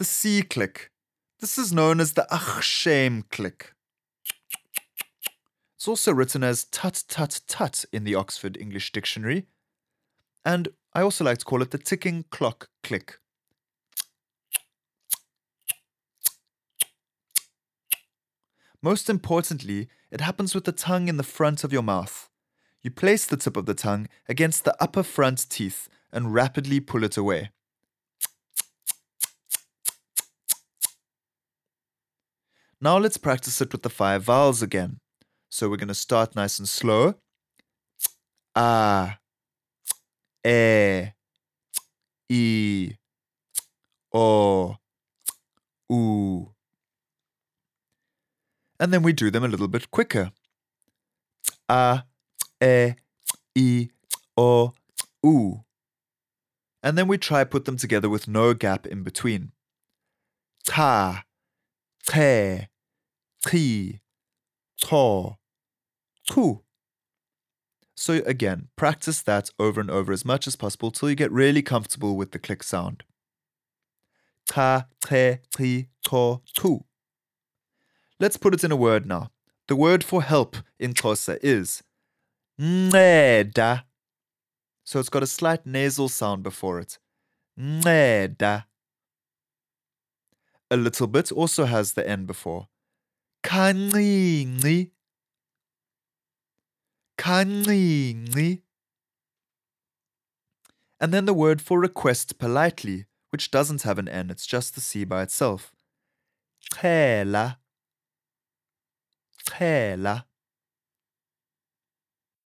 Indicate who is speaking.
Speaker 1: the C click. This is known as the ag shame click. It's also written as tut tut tut in the Oxford English Dictionary, and I also like to call it the ticking clock click. Most importantly, it happens with the tongue in the front of your mouth. You place the tip of the tongue against the upper front teeth and rapidly pull it away. Now let's practice it with the five vowels again. So we're going to start nice and slow. Ah, e, i, o, u. And then we do them a little bit quicker. A, e, i, o, u. And then we try put them together with no gap in between. Ta, te, ti, to, tu. So again, practice that over and over as much as possible till you get really comfortable with the click sound. Ta, te, ti, to, tu. Let's put it in a word now. The word for help in Xhosa is nceda. So it's got a slight nasal sound before it. Nceda. A little bit also has the N before. Kancinci. Kancinci. And then the word for request politely, which doesn't have an N, it's just the C by itself. Cela. Cela.